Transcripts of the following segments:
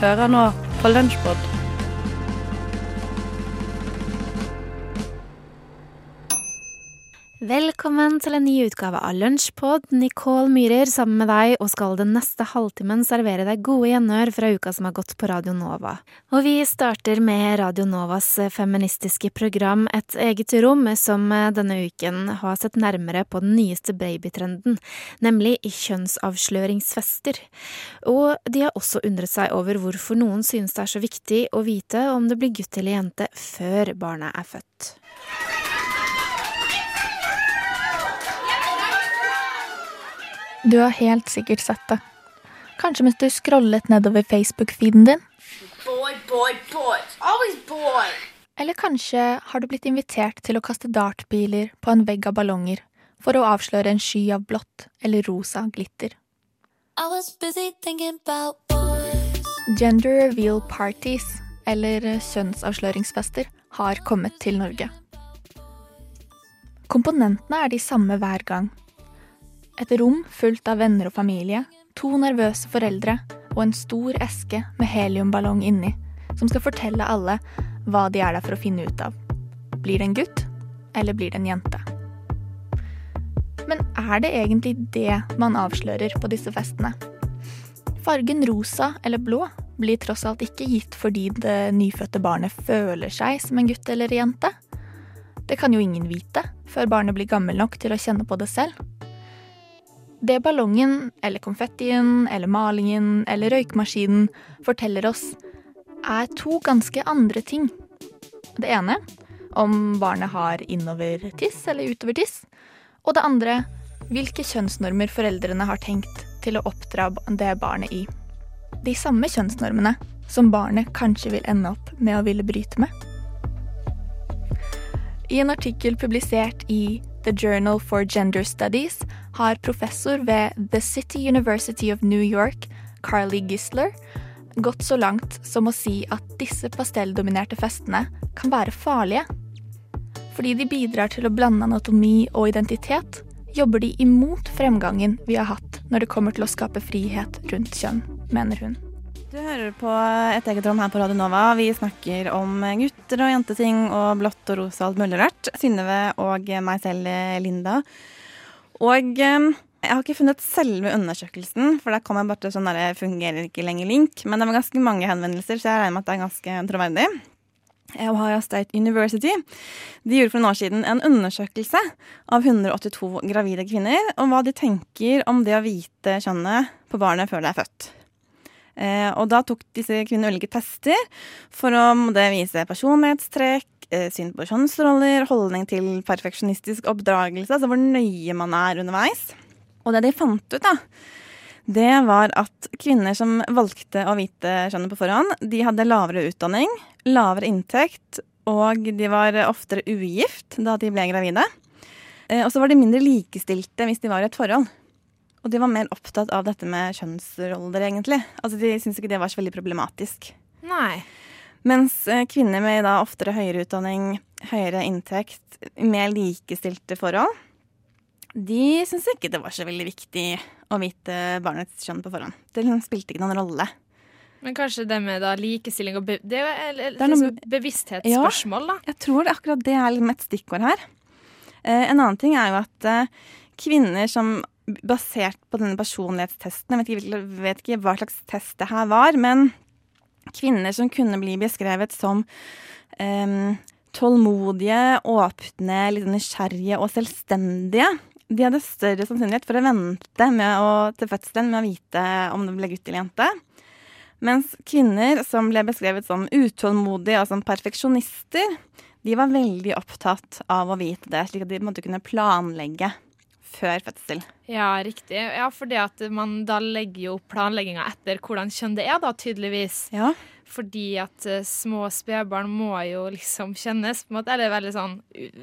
Du hører nå på Velkommen til en ny utgave av Lunsjpod. Nicole Myhrer sammen med deg og skal den neste halvtimen servere deg gode gjenhør fra uka som har gått på Radio Nova. Og vi starter med Radio Novas feministiske program Et eget rom, som denne uken har sett nærmere på den nyeste babytrenden, nemlig kjønnsavsløringsfester. Og de har også undret seg over hvorfor noen synes det er så viktig å vite om det blir gutt eller jente før barnet er født. Du har helt sikkert sett det. Kanskje mens du scrollet nedover Facebook-feeden din. Boy, boy, boy. Always boy. Eller kanskje har du blitt invitert til å kaste dartpiler på en vegg av ballonger for å avsløre en sky av blått eller rosa glitter. Gender reveal parties, eller kjønnsavsløringsfester, har kommet til Norge. Komponentene er de samme hver gang, et rom fullt av venner og familie, to nervøse foreldre og en stor eske med heliumballong inni, som skal fortelle alle hva de er der for å finne ut av. Blir det en gutt, eller blir det en jente? Men er det egentlig det man avslører på disse festene? Fargen rosa eller blå blir tross alt ikke gitt fordi det nyfødte barnet føler seg som en gutt eller jente. Det kan jo ingen vite før barnet blir gammel nok til å kjenne på det selv. Det ballongen, eller konfettien, eller malingen eller røykmaskinen forteller oss, er to ganske andre ting. Det ene om barnet har innover-tiss eller utover-tiss. Og det andre hvilke kjønnsnormer foreldrene har tenkt til å oppdra det barnet i. De samme kjønnsnormene som barnet kanskje vil ende opp med å ville bryte med. I en artikkel publisert i The Journal for Gender Studies har professor ved The City University of New York, Carly Gisler, gått så langt som å si at disse pastelldominerte festene kan være farlige. Fordi de bidrar til å blande anatomi og identitet, jobber de imot fremgangen vi har hatt når det kommer til å skape frihet rundt kjønn, mener hun. Du hører på Et eget rom her på Radio Nova. Vi snakker om gutter og jenteting og blått og rosa alt mulig rart. Synnøve og meg selv, Linda. Og eh, jeg har ikke funnet selve undersøkelsen, for der kom jeg bare til sånn der fungerer ikke lenger link. Men det var ganske mange henvendelser, så jeg regner med at det er ganske troverdig. Ohio State University de gjorde for noen år siden en undersøkelse av 182 gravide kvinner om hva de tenker om det å vite kjønnet på barnet før det er født. Eh, og da tok disse kvinnene ulike tester for å vise personlighetstrekk, eh, syn på kjønnsroller, holdning til perfeksjonistisk oppdragelse, altså hvor nøye man er underveis. Og det de fant ut, da, det var at kvinner som valgte å vite kjønnet på forhånd, de hadde lavere utdanning, lavere inntekt, og de var oftere ugift da de ble gravide. Eh, og så var de mindre likestilte hvis de var i et forhold. Og de var mer opptatt av dette med kjønnsroller, egentlig. Altså, De syntes ikke det var så veldig problematisk. Nei. Mens eh, kvinner med da oftere høyere utdanning, høyere inntekt, mer likestilte forhold, de syntes ikke det var så veldig viktig å vite barnets kjønn på forhånd. Det liksom spilte ikke noen rolle. Men kanskje det med da likestilling og be Det er Det er noe- liksom bevissthetsspørsmål, da. Jeg tror det, akkurat det er liksom et stikkord her. Eh, en annen ting er jo at eh, kvinner som basert på denne personlighetstesten Jeg vet ikke, vet ikke hva slags test det her var, men kvinner som kunne bli beskrevet som um, tålmodige, åpne, litt nysgjerrige og selvstendige, de hadde større sannsynlighet for å vente å, til fødselen med å vite om det ble gutt eller jente. Mens kvinner som ble beskrevet som utålmodige og som perfeksjonister, de var veldig opptatt av å vite det, slik at de måtte kunne planlegge før fødsel. Ja, riktig. Ja, for det at man da legger jo planlegginga etter hvordan kjønn det er, da, tydeligvis. Ja. Fordi at uh, små spedbarn må jo liksom kjennes, på en måte. Eller veldig sånn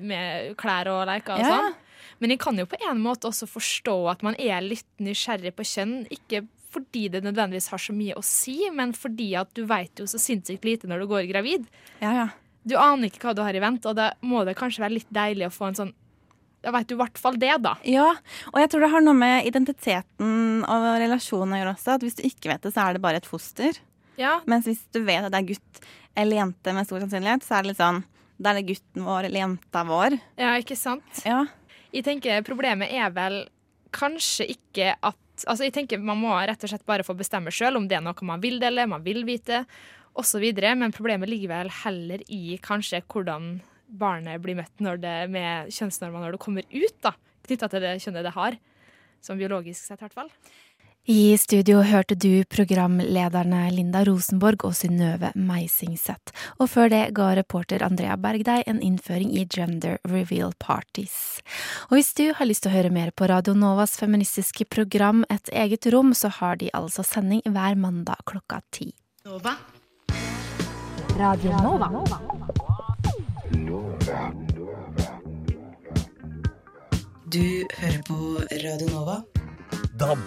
med klær og leker og Ja, sånn. Men jeg kan jo på en måte også forstå at man er litt nysgjerrig på kjønn. Ikke fordi det nødvendigvis har så mye å si, men fordi at du vet jo så sinnssykt lite når du går gravid. Ja, ja. Du aner ikke hva du har i vente, og da må det kanskje være litt deilig å få en sånn Da vet du i hvert fall det, da. Ja, og jeg tror det har noe med identiteten og relasjonen å gjøre også. At hvis du ikke vet det, så er det bare et foster. Ja, Mens hvis du vet at det er gutt eller jente med stor sannsynlighet, så er det litt sånn Da er det gutten vår eller jenta vår. ja, ikke sant? Ja. Jeg tenker Problemet er vel kanskje ikke at Altså, jeg tenker Man må rett og slett bare få bestemme sjøl om det er noe man vil dele, man vil vite, osv. Men problemet ligger vel heller i kanskje hvordan barnet blir møtt når det, med kjønnsnormer når det kommer ut, da. Knytta til det kjønnet det har. Som biologisk sett, i hvert fall. I studio hørte du programlederne Linda Rosenborg og Synnøve Meisingseth. Og før det ga reporter Andrea Berg deg en innføring i gender reveal parties. Og hvis du har lyst til å høre mer på Radio Novas feministiske program Et eget rom, så har de altså sending hver mandag klokka ti. Du hører på Radio Nova. DAB,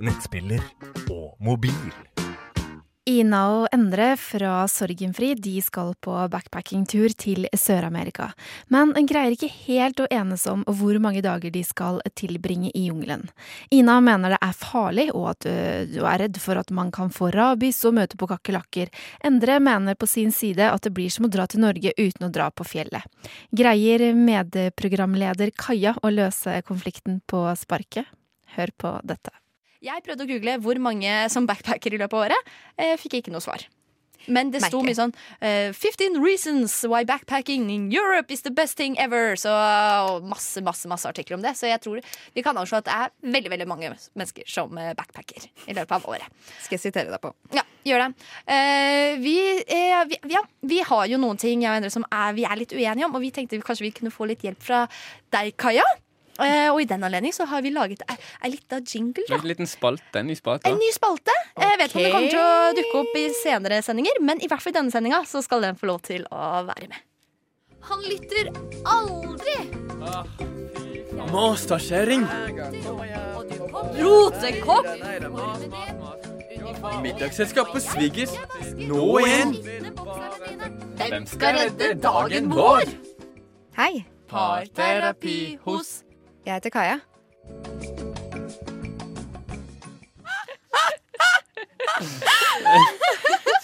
nettspiller og mobil. Ina og Endre fra Sorgenfri de skal på backpackingtur til Sør-Amerika, men greier ikke helt å enes om hvor mange dager de skal tilbringe i jungelen. Ina mener det er farlig, og at du er redd for at man kan få rabies og møte på kakerlakker. Endre mener på sin side at det blir som å dra til Norge uten å dra på fjellet. Greier medprogramleder Kaja å løse konflikten på sparket? Hør på dette. Jeg prøvde å google hvor mange som backpacker i løpet av året. Jeg fikk ikke noe svar. Men det sto mye sånn uh, 15 reasons why backpacking in Europe is the best thing ever. Så masse, masse masse artikler om det. Så jeg tror vi kan avslå at det er veldig veldig mange mennesker som eh, backpacker i løpet av året. Skal jeg sitere deg på. Ja, gjør det. Uh, vi, eh, vi, ja, vi har jo noen ting jeg og Endre som er, vi er litt uenige om, og vi tenkte kanskje vi kunne få litt hjelp fra deg, Kaja. Eh, og i den anledning så har vi laget ei, lita jingle. Da. En liten spalte. En ny spalte. En ny spalte. Jeg vet ikke om det kommer til å dukke opp i senere sendinger, men i hvert fall i denne sendinga så skal den få lov til å være med. Han lytter aldri! Masterkjerring! Rotekopp! Middagsselskap på Sviggers. Nå igjen! Hvem skal redde dagen vår? Hei, Parterapi hos jeg heter Kaja.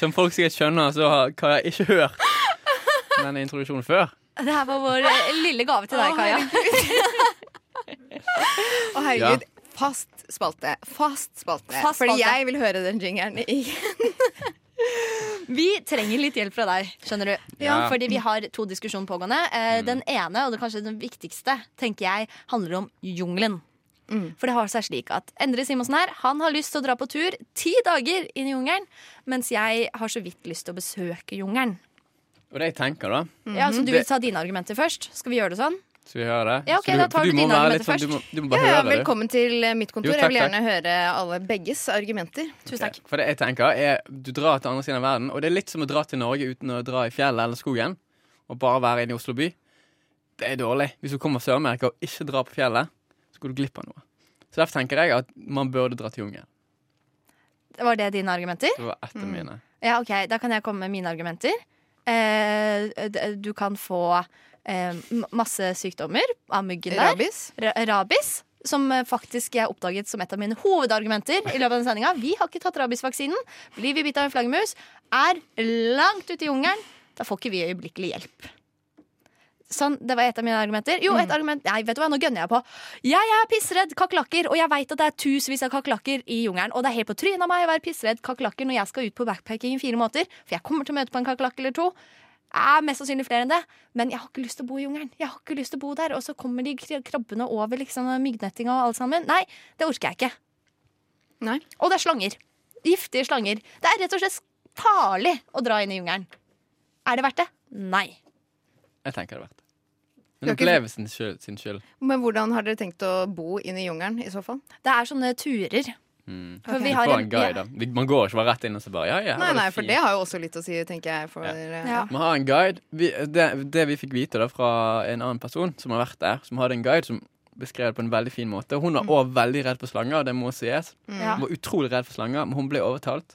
Som folk sikkert skjønner, så har Kaja ikke hørt denne introduksjonen før. Det her var vår eh, lille gave til deg, Kaja. Å, herregud. Fast spalte. Fast spalte. Fast Fordi spalte. jeg vil høre den jingeren igjen. Vi trenger litt hjelp fra deg, skjønner du. Ja. Fordi vi har to diskusjoner pågående. Eh, Den ene, og det kanskje den viktigste, tenker jeg handler om jungelen. For det har seg slik at Endre Simonsen her Han har lyst til å dra på tur ti dager inn i jungelen, mens jeg har så vidt lyst til å besøke jungelen. Og det jeg tenker, da Ja, så Du vil ta dine argumenter først? Skal vi gjøre det sånn? Skal vi høre? Ja, ok, da tar du dine argumenter først. sånn- Du må, du må Ja, ja, høre det. velkommen til eh, mitt kontor. Jo, takk, jeg vil takk. gjerne høre alle begges argumenter. Tusen takk. For det jeg tenker er Du drar til andre siden av verden, og det er litt som å dra til Norge uten å dra i fjellet eller skogen, og bare være inne i Oslo by. Det er dårlig. Hvis du kommer til Sør-Amerika og ikke drar på fjellet, så går du glipp av noe. Så derfor tenker jeg at man burde dra til jungelen. Var det dine argumenter? Det var ett av mine. Ja, ok, Da kan jeg komme med mine argumenter. Eh, du kan få eh, masse sykdommer av myggen der. Rabis. Ra- Rabis. Som eh, faktisk jeg oppdaget som et av mine hovedargumenter i løpet av den sendinga. Vi har ikke tatt rabiesvaksinen. Blir vi bitt av en flaggermus, er langt ute i jungelen. Da får ikke vi øyeblikkelig hjelp. Sånn, Det var et av mine argumenter. Jo, et argument Nei, vet du hva, nå gønner jeg på. Jeg er pissredd kakerlakker, og jeg veit at det er tusenvis av kakerlakker i jungelen. Og det er helt på trynet av meg å være pissredd kakerlakker når jeg skal ut på backpacking i fire måneder. For jeg kommer til å møte på en kakerlakk eller to. Er mest sannsynlig flere enn det. Men jeg har ikke lyst til å bo i jungelen. Jeg har ikke lyst til å bo der Og så kommer de krabbene over liksom myggnettinga og alt sammen. Nei, det orker jeg ikke. Nei. Og det er slanger. Giftige slanger. Det er rett og slett farlig å dra inn i jungelen. Er det verdt det? Nei. Jeg tenker det er verdt det. Men det opplevelsen sin skyld. Men hvordan har dere tenkt å bo inn i jungelen i så fall? Det er sånne turer. Mm. Okay. Vi har får en- guide, da. Vi- Man går ikke bare rett inn og så bare Ja, ja, Nei, nei, for det har jo også litt å si, tenker jeg. For, Ja. eh, Ja. Man har en guide. Vi, det, det vi fikk vite da fra en annen person som har vært der, som hadde en guide som beskrev det på en veldig fin måte. Hun var òg veldig redd for slanger, det må sies. Mm. Hun var utrolig redd for slanger, men hun ble overtalt.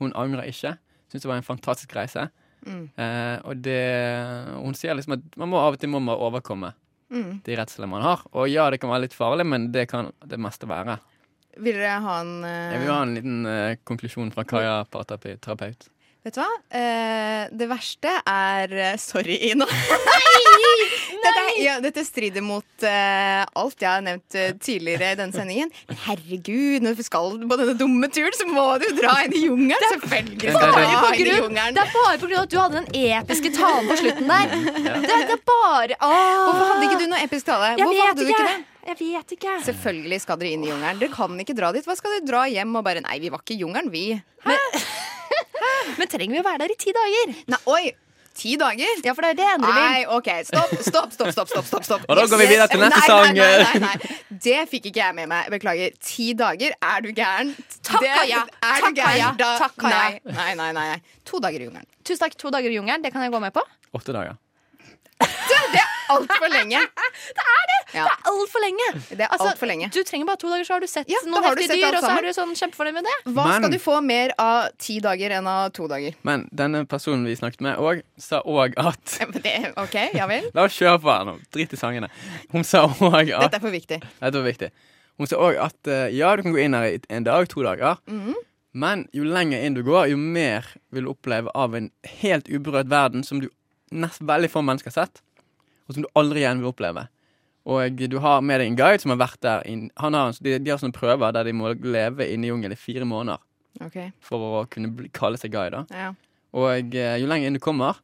Hun angrer ikke. Syns det var en fantastisk reise. Mm. Eh, og det Hun sier liksom at man må av og til må man overkomme Mm. de redslene man har. Og ja, det kan være litt farlig, men det kan det meste være. Vil dere ha en uh... Jeg vil ha en liten uh, konklusjon fra Kaja, parterapeut. Vet du hva? Uh, det verste er Sorry, Ina. dette, ja, dette strider mot alt jeg har nevnt tidligere i denne sendingen. Men herregud, når du skal på denne dumme turen, så må du dra inn i jungelen. Selvfølgelig Det- er bare på grunn av at du hadde den episke talen på slutten der. Det, det er bare åh. Hvorfor hadde ikke du noe episk tale? Jeg Hvorfor vet hadde du ikke det? Jeg vet ikke. Selvfølgelig skal dere inn i jungelen. Dere kan ikke dra dit. Hva skal dere dra hjem og bare Nei, vi var ikke i jungelen, vi. Men trenger vi å være der i ti dager? Nei, oi! Ti dager? Ja, for det er det endre vil. Nei, OK. Stopp, stopp, stopp. stopp, stopp, stopp, stopp. Og da går vi videre til neste nei, sang. Nei, nei, nei, nei. Det fikk ikke jeg med meg. Beklager. Ti dager? Er du gæren? Takk, har Kaja. Er Takk, du gæren? Takk Da- Takk, Kaja. Nei, nei, nei, nei. To dager i jungelen. Tusen takk. To dager i jungelen, det kan jeg gå med på. Åtte dager. Altfor lenge. Det er det! Ja, Det er altfor lenge. det er Altså, altfor lenge. Du trenger bare to dager, så har du sett Ja, noen har heftige sett dyr, og så er du sånn kjempefornøyd med det. Hva Men- skal du få mer av ti dager enn av to dager? Men denne personen vi snakket med òg, sa òg at Ja, det, OK, ja vel. La oss kjøre på her nå. Drit i sangene. Hun sa òg at Dette er for viktig. Dette var viktig. Hun sa òg at eh, ja, du kan gå inn her i en dag, to dager. Mhm. Men jo lenger inn du går, jo mer vil du oppleve av en helt uberørt verden som du nest veldig få mennesker har sett, og som du aldri igjen vil oppleve. Og du har med deg en guide som har vært der inn, han har, de, de har sånne prøver der de må leve inne i jungelen i fire måneder okay. for å kunne bli, kalle seg guide. ja. Og eh, jo lenger inn du kommer,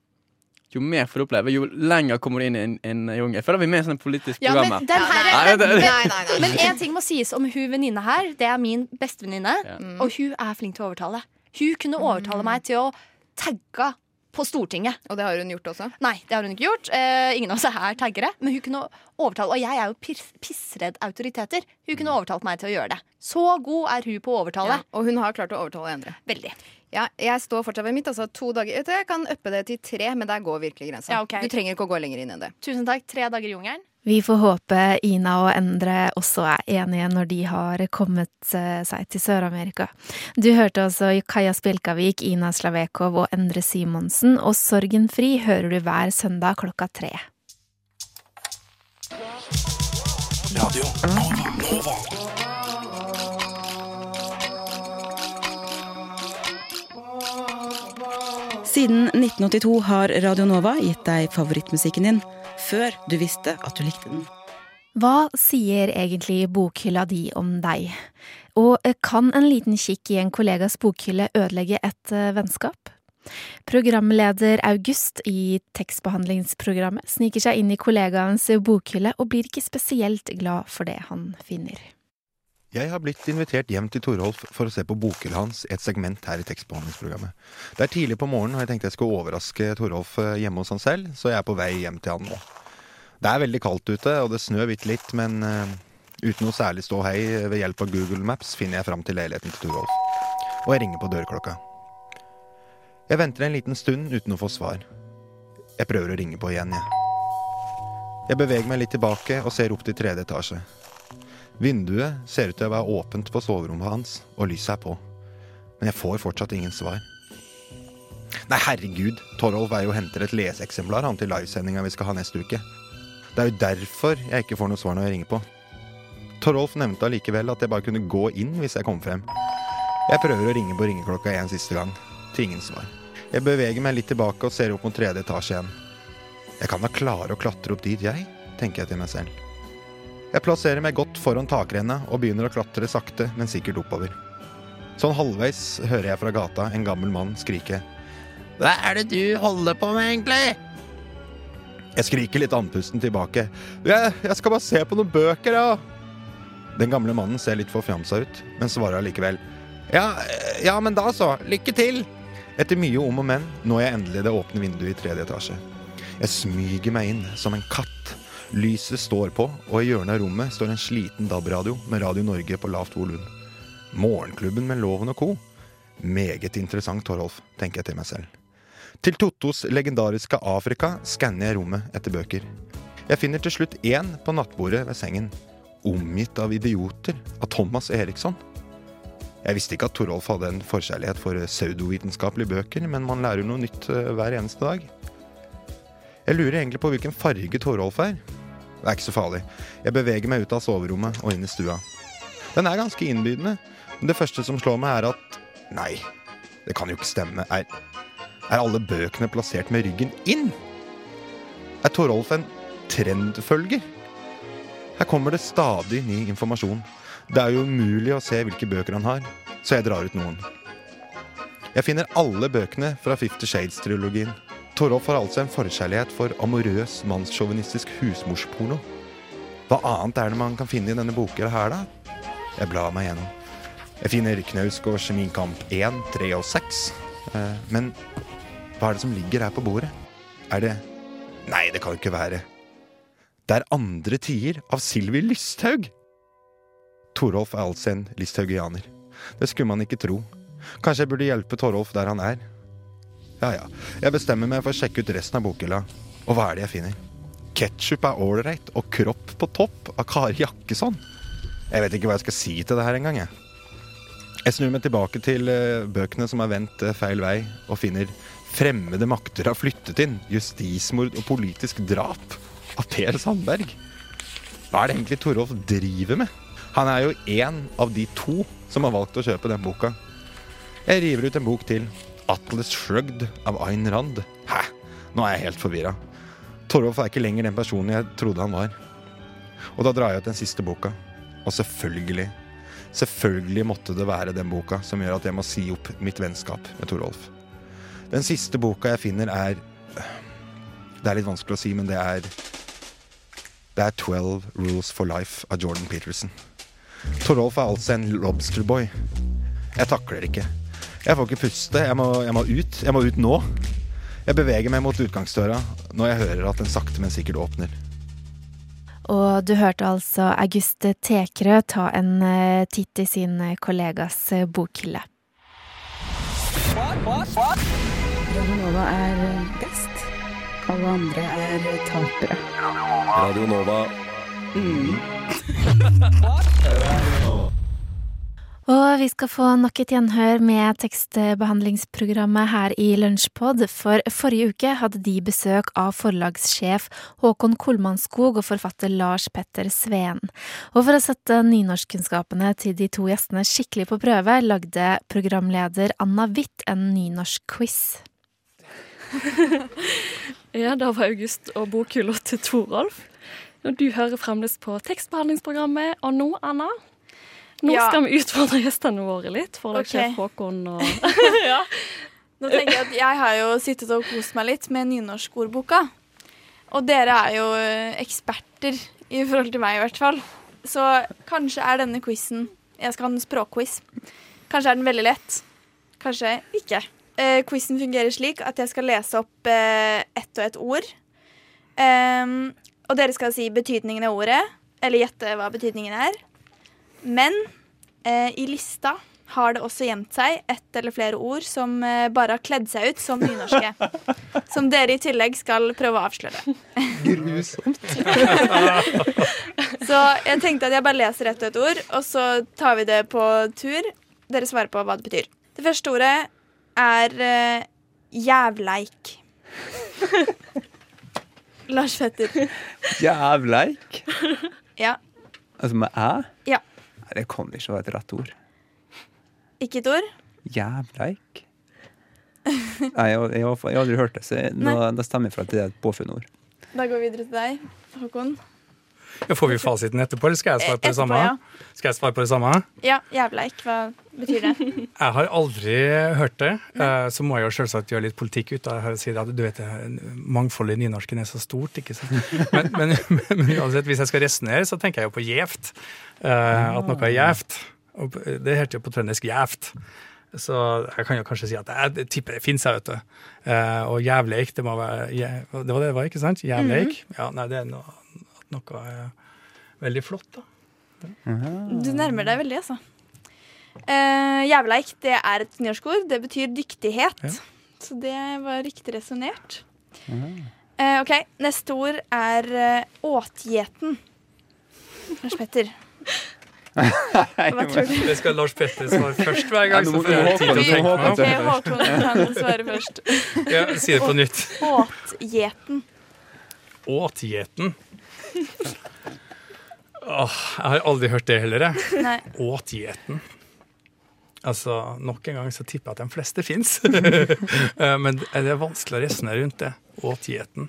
jo mer får du oppleve. Jo lenger kommer du inn i en, en jungel. Føler vi er med i sånn politisk Ja, program men her. Nei, Nei, nei, nei. Men én ting må sies om hun venninne her. Det er min bestevenninne. Ja. Og hun er flink til å overtale. Hun kunne overtale meg til å tagge på Stortinget. Og det har hun gjort også? Nei, det har hun ikke gjort. Eh, ingen av oss er her taggere. Men hun kunne overtalt, og jeg er jo piss, pissredd autoriteter. Hun kunne overtalt meg til å gjøre det. Så god er hun på å overtale. Ja, og hun har klart å overtale andre. Veldig. Ja, jeg står fortsatt ved mitt. Altså to dager Jeg kan uppe det til tre, men der går virkelig grensa. Ja, okay. Du trenger ikke å gå lenger inn enn det. Tusen takk. Tre dager i jungelen. Vi får håpe Ina og Endre også er enige når de har kommet eh, seg til Sør-Amerika. Du hørte altså Kaja Spjelkavik, Ina Slavekov og Endre Simonsen, og Sorgen fri hører du hver søndag klokka tre. Radio Nova. Siden 1982 har Radio Nova gitt deg favorittmusikken din før du visste at du likte den. Hva sier egentlig bokhylla di om deg? Og eh, kan en liten kikk i en kollegas bokhylle ødelegge et eh, vennskap? Programleder August i tekstbehandlingsprogrammet sniker seg inn i kollegaens bokhylle og blir ikke spesielt glad for det han finner. Jeg har blitt invitert hjem til Torolf for å se på bokhylla hans i et segment her i tekstbehandlingsprogrammet. Det er tidlig på morgenen, og jeg tenkte jeg skulle overraske Torolf eh, hjemme hos han selv, så jeg er på vei hjem til han nå. Det er veldig kaldt ute, og det snør bitte litt, men uh, uten noe særlig ståhei ved hjelp av Google Maps finner jeg fram til leiligheten til Torolf. Og jeg ringer på dørklokka. Jeg venter en liten stund uten å få svar. Jeg prøver å ringe på igjen, jeg. Jeg beveger meg litt tilbake og ser opp til tredje etasje. Vinduet ser ut til å være åpent på soverommet hans, og lyset er på. Men jeg får fortsatt ingen svar. Nei, herregud, Torolf er jo henter et leseeksemplar han til livesendinga vi skal ha neste uke. Det er jo derfor jeg ikke får noe svar når jeg ringer på. Torolf nevnte allikevel at jeg bare kunne gå inn hvis jeg kom frem. Jeg prøver å ringe på ringeklokka en siste gang, til ingen svar. Jeg beveger meg litt tilbake og ser opp mot tredje etasje igjen. Jeg kan da klare å klatre opp dit, jeg, tenker jeg til meg selv. Jeg plasserer meg godt foran takrennet og begynner å klatre sakte, men sikkert oppover. Sånn halvveis hører jeg fra gata en gammel mann skrike. Hva er det du holder på med, egentlig? Jeg skriker litt andpusten tilbake. Jeg, jeg skal bare se på noen bøker, ja. Den gamle mannen ser litt forfjamsa ut, men svarer allikevel. Ja, ja, men da så. Lykke til. Etter mye om og men når jeg endelig det åpne vinduet i tredje etasje. Jeg smyger meg inn som en katt. Lyset står på, og i hjørnet av rommet står en sliten DAB-radio med Radio Norge på lavt volum. Morgenklubben med Loven og co. Meget interessant, Torolf, tenker jeg til meg selv. Til Tottos legendariske Afrika skanner jeg rommet etter bøker. Jeg finner til slutt én på nattbordet ved sengen. Omgitt av idioter av Thomas Eriksson. Jeg visste ikke at Torolf hadde en forkjærlighet for pseudovitenskapelige bøker, men man lærer noe nytt eh, hver eneste dag. Jeg lurer egentlig på hvilken farge Torolf er. Det er ikke så farlig. Jeg beveger meg ut av soverommet og inn i stua. Den er ganske innbydende. Men det første som slår meg, er at nei, det kan jo ikke stemme. Er, er alle bøkene plassert med ryggen inn? Er Torolf en trendfølger? Her kommer det stadig ny informasjon. Det er jo umulig å se hvilke bøker han har, så jeg drar ut noen. Jeg finner alle bøkene fra Fifty Shades-trilogien. Torolf har altså en forkjærlighet for amorøs, mannssjåvinistisk husmorsporno. Hva annet er det man kan finne i denne boka her, da? Jeg blar meg gjennom. Jeg finner Knausgårds Minkamp 1, 3 og 6. Eh, men hva er det som ligger her på bordet? Er det Nei, det kan jo ikke være. Det er andre tider av Sylvi Lysthaug! Torolf er altså en listhaugianer. Det skulle man ikke tro. Kanskje jeg burde hjelpe Torolf der han er. Ja ja, jeg bestemmer meg for å sjekke ut resten av bokhylla. Og hva er det jeg finner? Ketsjup er ålreit og kropp på topp av Kari Jakkesson. Jeg vet ikke hva jeg skal si til det her engang, jeg. Jeg snur meg tilbake til eh, bøkene som har vendt eh, feil vei, og finner 'Fremmede makter har flyttet inn', 'Justismord og politisk drap' av Per Sandberg. Hva er det egentlig Torolf driver med? Han er jo én av de to som har valgt å kjøpe den boka. Jeg river ut en bok til. 'Atlas Shrugged' av Ayn Rand. Hæ? Nå er jeg helt forvirra. Torolf er ikke lenger den personen jeg trodde han var. Og da drar jeg ut den siste boka. Og selvfølgelig, selvfølgelig måtte det være den boka som gjør at jeg må si opp mitt vennskap med Torolf. Den siste boka jeg finner, er Det er litt vanskelig å si, men det er Det er 12 Rules for Life av Jordan Peterson. Torolf er altså en lobsterboy. Jeg takler ikke. Jeg får ikke puste. Jeg må, jeg må ut. Jeg må ut nå. Jeg beveger meg mot utgangsdøra når jeg hører at den sakte, men sikkert åpner. Og du hørte altså Auguste Tekrø ta en eh, titt i sin eh, kollegas eh, bokhylle. Radio Nova er best. Alle andre er tapere. Radio Nova. Og vi skal få nok et gjenhør med tekstbehandlingsprogrammet her i Lunsjpod, for forrige uke hadde de besøk av forlagssjef Håkon Kolmannskog og forfatter Lars Petter Sveen. Og for å sette nynorskkunnskapene til de to gjestene skikkelig på prøve, lagde programleder Anna Witt en nynorsk-quiz. Ja, det var August og bokhylla til Toralf. Du hører fremdeles på tekstbehandlingsprogrammet. Og nå, Anna, nå Ja. skal vi utfordre gjestene våre litt. for Forlagssjef Ok. Håkon og ja. Nå tenker jeg at jeg har jo sittet og kost meg litt med nynorskordboka. Og dere er jo eh, eksperter i forhold til meg, i hvert fall. Så kanskje er denne quizen Jeg skal ha en språkquiz. Kanskje er den veldig lett. Kanskje ikke. Eh, quizen fungerer slik at jeg skal lese opp eh, ett og ett ord. Um, og dere skal si betydningen av ordet, eller gjette hva betydningen er. Men eh, i lista har det også gjemt seg ett eller flere ord som eh, bare har kledd seg ut som nynorske. som dere i tillegg skal prøve å avsløre. Grusomt. Så jeg tenkte at jeg bare leser ett og ett ord, og så tar vi det på tur. Dere svarer på hva det betyr. Det første ordet er eh, jævleik. Lars Petter. Jævleik? Ja. Altså med æ? Ja. Det kan ikke være et rett ord. Ikke et ord? Jævleik? Nei, jeg, jeg, har- jeg har aldri hørt det, så nå, da stemmer jeg for at det er et påfunnet ord. Da går vi videre til deg, Håkon. Får vi fasiten etterpå, eller skal jeg svare på det Etterpå, samme? ja. Skal jeg svare på det samme? Ja, jævleik. Hva betyr det? Jeg har aldri hørt det. Eh, Så må jeg jo selvsagt gjøre litt politikk ut av det. si at du vet, det, Mangfoldet i nynorsken er så stort. ikke sant? Men, men, men uansett, hvis jeg skal resonnere, så tenker jeg jo på gjevt. Eh, At noe er gjevt. Det heter jo på trøndersk gjevt. Så jeg kan jo kanskje si at jeg tipper det fins, jeg, vet du. Eh, Og jævleik, det må være Det var det det var, ikke sant? Jævleik. Ja, nei, det er noe, noe veldig flott, da. Du nærmer deg veldig, altså. Uh, jævleik det er et nynorskord. Det betyr dyktighet. Så det var riktig resonnert. Eh, OK, neste ord er uh, åtgjeten. Lars Petter. Hva tror du? Det skal Lars Petter svare først hver gang. så får jeg tid til å tenke meg om. Håkon kan svare først. Ja, si det på nytt. Åtgjeten. Åtgjeten. Åh, jeg har aldri hørt det heller, jeg. Nei. Åtgjeten. Altså, nok en gang så tipper jeg at de fleste fins. Men det er vanskelig å resonnere rundt det. Åt gjeten.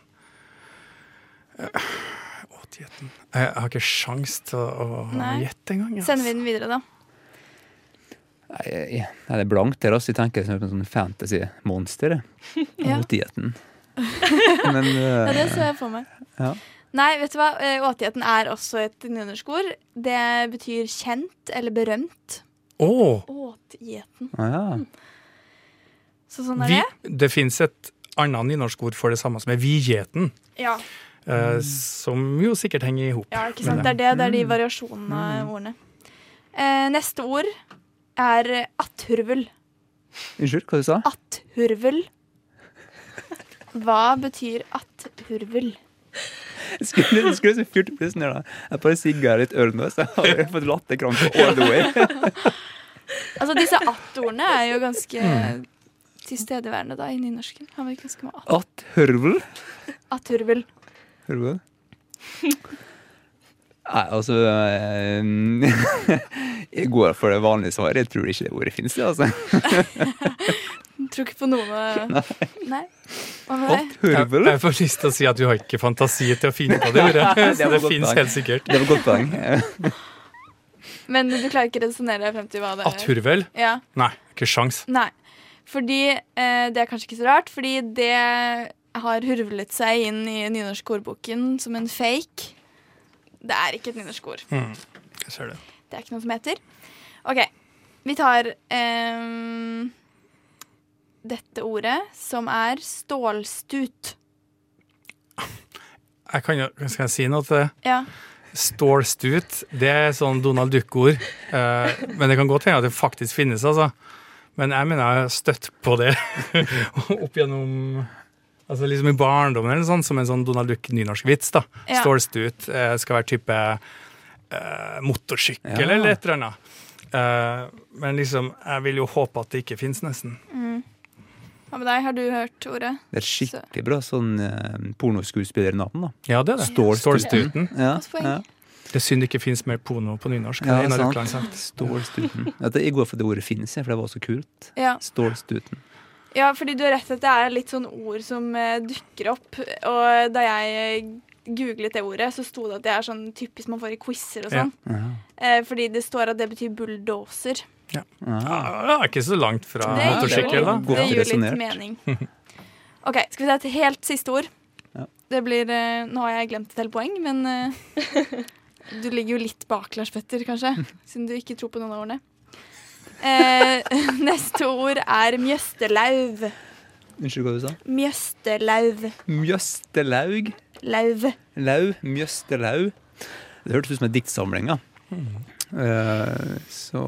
Åtgjeten Jeg jeg har ikke sjans til å, gjette engang. Altså. Sender vi den videre, da? Nei, det er blankt der. Jeg tenker som en sånn fantasy-monster. jeg. Ja. Men Ja, det ser jeg for meg. ja. Nei, vet du hva? Eh, Åtigheten er også et nynorskord. Det betyr kjent eller berømt. Oh. Åtigheten. Ah, ja. Så sånn er vi, det. det fins et annet nynorskord for det samme, som er vigjeten. Ja. Uh, som jo sikkert henger i hop. ja, ikke sant. Det er det. Det er de Mm. variasjonene av ordene. Uh, neste ord er atthurvel. Unnskyld, hva du sa Atthurvel. Hva betyr atthurvel? Jeg skulle, du skulle så fyrt opp litt ned. Jeg bare sigga litt øl nå, så jeg har fått latterkrampe all the way. Altså, disse at-ordene er jo ganske Mm. tilstedeværende da, i nynorsken. Har vi ganske mye att. At hørvel. At-hørvel. Nei, altså eh, Jeg går for det vanlige svaret. Jeg tror ikke det ordet fins, altså. Tror ikke på noe Nei. Hva med deg? Jeg, jeg får lyst til å si at du har ikke fantasi til å finne på det ordet. Det Så det godt fins helt sikkert. Det var godt poeng. Men du klarer ikke å resonnere deg frem til hva det er? Atthurvel? Ja. Nei, ikke sjans. Nei. Fordi eh, Det er kanskje ikke så rart, fordi det har hurvlet seg inn i nynorsk ordboken som en fake. Det er ikke et nynorsk ord. Mm, jeg ser det. Det er ikke noe som heter. OK. Vi tar ehm, dette ordet, som er stålstut. Jeg kan jo, skal jeg si noe til det? Ja. Stålstut, det er sånn Donald Duck-ord. Eh, men det kan godt hende at det faktisk finnes, altså. Men jeg mener jeg har støtt på det opp gjennom Altså liksom i barndommen eller sånn, som en sånn Donald Duck-nynorsk-vits. da. Ja. Stålstut eh, skal være type eh, motorsykkel Ja. eller et eller annet. Eh, men liksom, jeg vil jo håpe at det ikke fins, nesten. Mm. Hva med deg? Har du hørt ordet? Det er skikkelig bra sånn eh, pornoskuespillernavn, da. Ja, det er det. Stålstuten. Ja, Godt poeng. ja. Det er synd det ikke fins mer porno på nynorsk. Ja, det er en av sant. Stålstuten. Jeg går for det ordet finnes, jeg, for det var så kult. Ja. Stålstuten. Ja, fordi du har rett at det er litt sånn ord som eh, dukker opp. Og da jeg googlet det ordet, så sto det at det er sånn typisk man får i quizer og Ja. sånn. Eh, fordi det står at det betyr bulldoser. Ja. Ja, det er ikke så langt fra Det motorsykkel, da. Det gir litt mening. OK, skal vi ta et helt siste ord? Ja. Det blir eh, Nå har jeg glemt et helt poeng, men eh, du ligger jo litt bak, Lars Petter, kanskje? Siden du ikke tror på noen av ordene. Eh, neste ord er mjøstelauv. Unnskyld hva du sa? Mjøstelauv. Mjøstelaug. Lauv. Lau. Mjøstelau. Det hørtes ut som en diktsamling, ja. Eh, så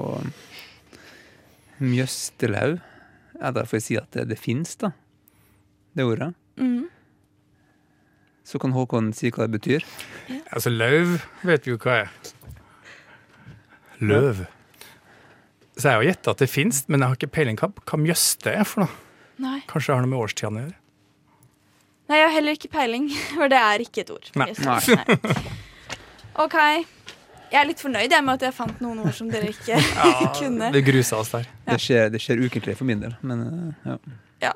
Mjøstelau. Ja, da får jeg si at det, det fins, da. Det ordet. Mm. Så kan Håkon si hva det betyr. Altså, lauv vet vi jo hva er. Løv. Så jeg har gjetta at det fins, men jeg har ikke peiling hva, hva mjøste er for noe. Nei. Kanskje det har noe med årstidene å gjøre. Nei, jeg har heller ikke peiling, for det er ikke et ord. Nei. Nei. OK. Jeg er litt fornøyd jeg, med at jeg fant noen ord som dere ikke kunne. Det grusa oss der. Det, skjer, det skjer ukentlig for min del, men ja. ja.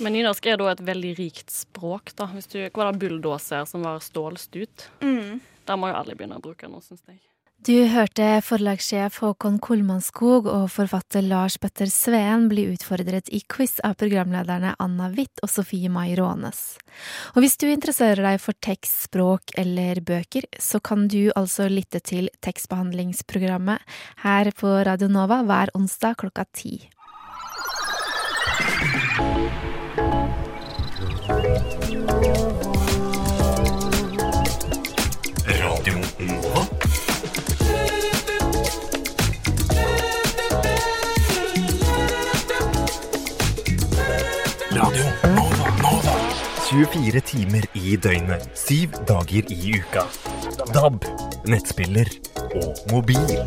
Men nynorsk er da et veldig rikt språk. da. Hvis du, hva var det bulldoser som var stålstut? Mm. Der må jo alle begynne å bruke nå, syns jeg. Du hørte forlagssjef Håkon Kolmannskog og forfatter Lars Petter Sveen bli utfordret i quiz av programlederne Anna Witt og Sofie Mai Rånes. Og hvis du interesserer deg for tekst, språk eller bøker, så kan du altså lytte til tekstbehandlingsprogrammet her på Radio Nova hver onsdag klokka ti. 24 timer i døgnet, syv dager i uka. DAB, nettspiller og mobil.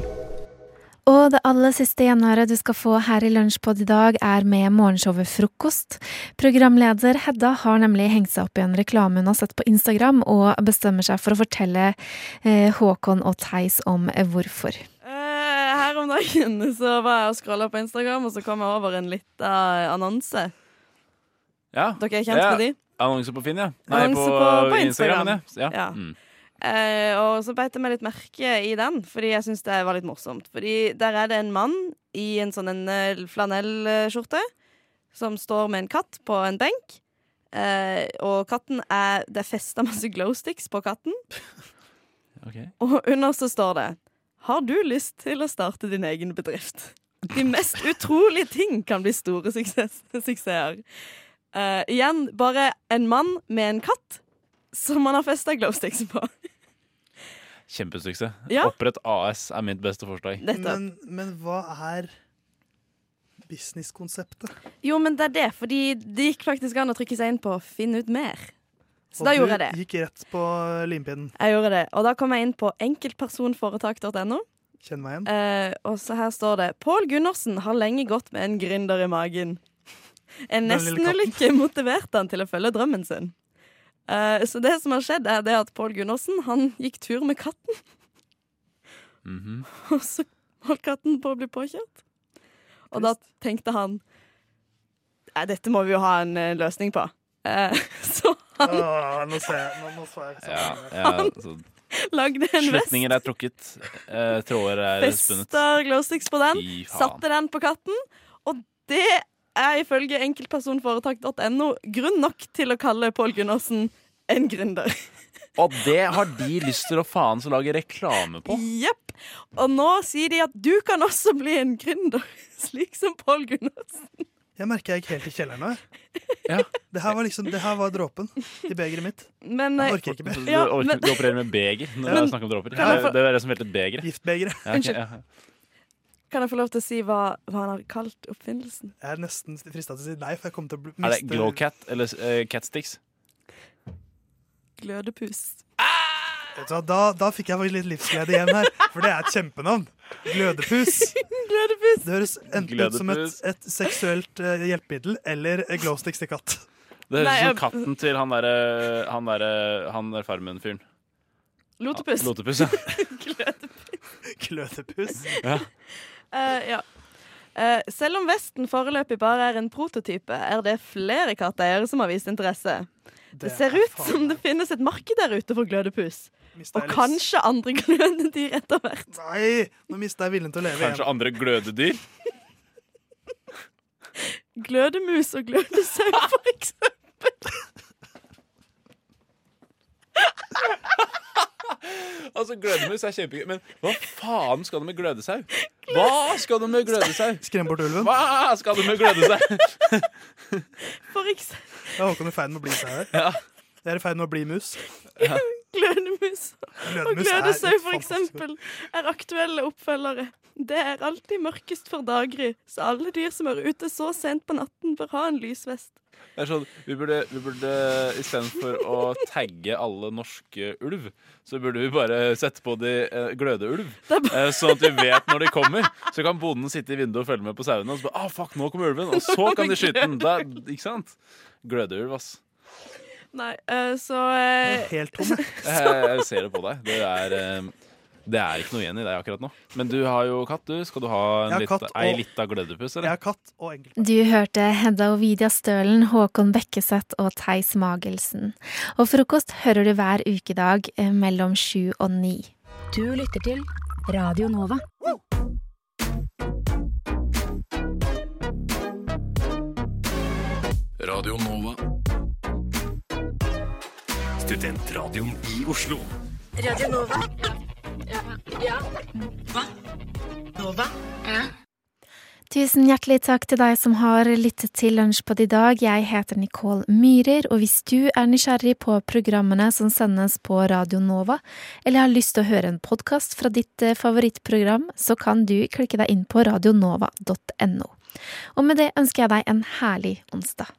Og det aller siste gjenhøret du skal få her i Lunsjpod i dag, er med morgenshowet Frokost. Programleder Hedda har nemlig hengt seg opp i en reklame hun har sett på Instagram, og bestemmer seg for å fortelle eh, Håkon og Theis om eh, hvorfor. Eh, her om dagen så var jeg og scrolla på Instagram, og så kom jeg over en lita annonse. Ja. Dere er kjent med de? Annonse på Finn, ja. Nei, på, på- på Instagram. Instagram. Ja. Ja. Mm. Uh, og så beit jeg meg litt merke i den, fordi jeg syns det var litt morsomt. Fordi der er det en mann i en sånn en eh, flanellskjorte som står med en katt på en benk. Uh, og katten er Det er festa masse glowsticks på katten. okay. Og under så står det Har du lyst til å starte din egen bedrift? De mest utrolige ting kan bli store suksess, suksesser. Eh, igjen bare en mann med en katt som man har festa glowsticks på. Kjempesuksess. Ja. Opprett AS er mitt beste forslag. Men, men hva er businesskonseptet? Jo, men det er det, fordi det gikk faktisk an å trykke seg inn på 'finn ut mer'. Så Og da gjorde jeg det. Du gikk rett på limpinnen. Jeg gjorde det, Og da kom jeg inn på enkeltpersonforetak.no. Kjenn meg igjen. Uh, og så her står det Pål Gundersen har lenge gått med en gründer i magen. En nestenulykke motiverte han til å følge drømmen sin. Uh, så det som har skjedd, er det at Pål Gundersen han gikk tur med katten, Mhm. og så holdt katten på å bli påkjørt. Og da tenkte han Nei, dette må vi jo ha en uh, løsning på. Uh, så han Åh, nå ser jeg, nå, nå så jeg Ja, ja, så lagde en vest. Slutninger er trukket, eh, tråder er spunnet. Festa glowsticks på den, satte den på katten, og det er ifølge enkeltpersonforetak.no grunn nok til å kalle Pål Gundersen en gründer. Og det har de lyst til å faen så lage reklame på. Jepp. Og nå sier de at du kan også bli en gründer, slik som Pål Gundersen. Jeg merker jeg gikk helt i kjelleren nå. Ja. Det her var liksom, det her var dråpen i begeret mitt. Men, jeg eh, orker ikke mer. Du, orker, du opererer med beger når Men- snakker er om dråper. Ja, Det, er det som heter et beger. Giftbegeret. Ja, okay, ja. Kan jeg få lov til å si hva, hva han har kalt oppfinnelsen? Jeg er nesten frista til å si nei, for jeg kommer til å bli Er det Glowcat eller uh, Catsticks? Glødepus. Vet du hva, Da, da fikk jeg litt livsglede igjen her, for det er et kjempenavn. Glødepus. Glødepus. Det høres enten ut som et, et seksuelt uh, hjelpemiddel eller glowsticks til katt. Det høres ut som jeg- katten til han derre Han der, Han der Farmen-fyren. Lotepus. Lotepus, ja. Glødepus. ja. Eh, ja. Uh, selv om Vesten foreløpig bare er en prototype, er det flere katteeiere som har vist interesse. Det, Det ser er ut som det finnes et marked der ute for glødepus. Og kanskje andre glødedyr etter hvert. Nei, nå mista jeg viljen til å leve Kanskje andre glødedyr? Glødemus og glødesau, for eksempel. Altså, Glødemus er kjempegøy, men hva faen skal du med glødesau? Hva skal du med glødesau? Skrem bort ulven. Hva skal du med glødesau? For eksempel Er Håkon i ferd med å bli sau her? Ja. Jeg er i ferd med å bli mus. glødemus og glødesau, for eksempel, er aktuelle oppfølgere. Det er alltid mørkest for daggry, så alle dyr som er ute så sent på natten, bør ha en lysvest. Det er sånn, vi burde, vi burde Istedenfor å tagge alle norske ulv, så burde vi bare sette på de eh, glødeulv. Eh, sånn at vi vet når de kommer. Så kan bonden sitte i vinduet og følge med på sauene. Og så bare, ah, fuck, nå kommer ulven Og så kan de skyte den. Da, ikke sant? Glødeulv, ass. Nei, eh, så eh, Helt tom. Jeg, jeg ser det på deg. Det er, eh, det er ikke noe igjen i deg akkurat nå. Men du har jo katt, du. Skal du ha en litt, katt og- ei lita glødepus, Jeg har katt og enkelt. Du hørte Hedda Ovidia Stølen, Håkon Bekkeseth og Theis Magelsen. Og frokost hører du hver ukedag eh, mellom sju og ni. Du lytter til Radio Nova. Radio Nova. Studentradioen i Oslo. Radio Nova. Nova? Tusen hjertelig takk til deg som har lyttet til Lunsjpod i dag. Jeg heter Nicole Myhrer, og hvis du er nysgjerrig på programmene som sendes på Radio Nova, eller har lyst til å høre en podkast fra ditt eh, favorittprogram, så kan du klikke deg inn på radionova.no. Og med det ønsker jeg deg en herlig onsdag.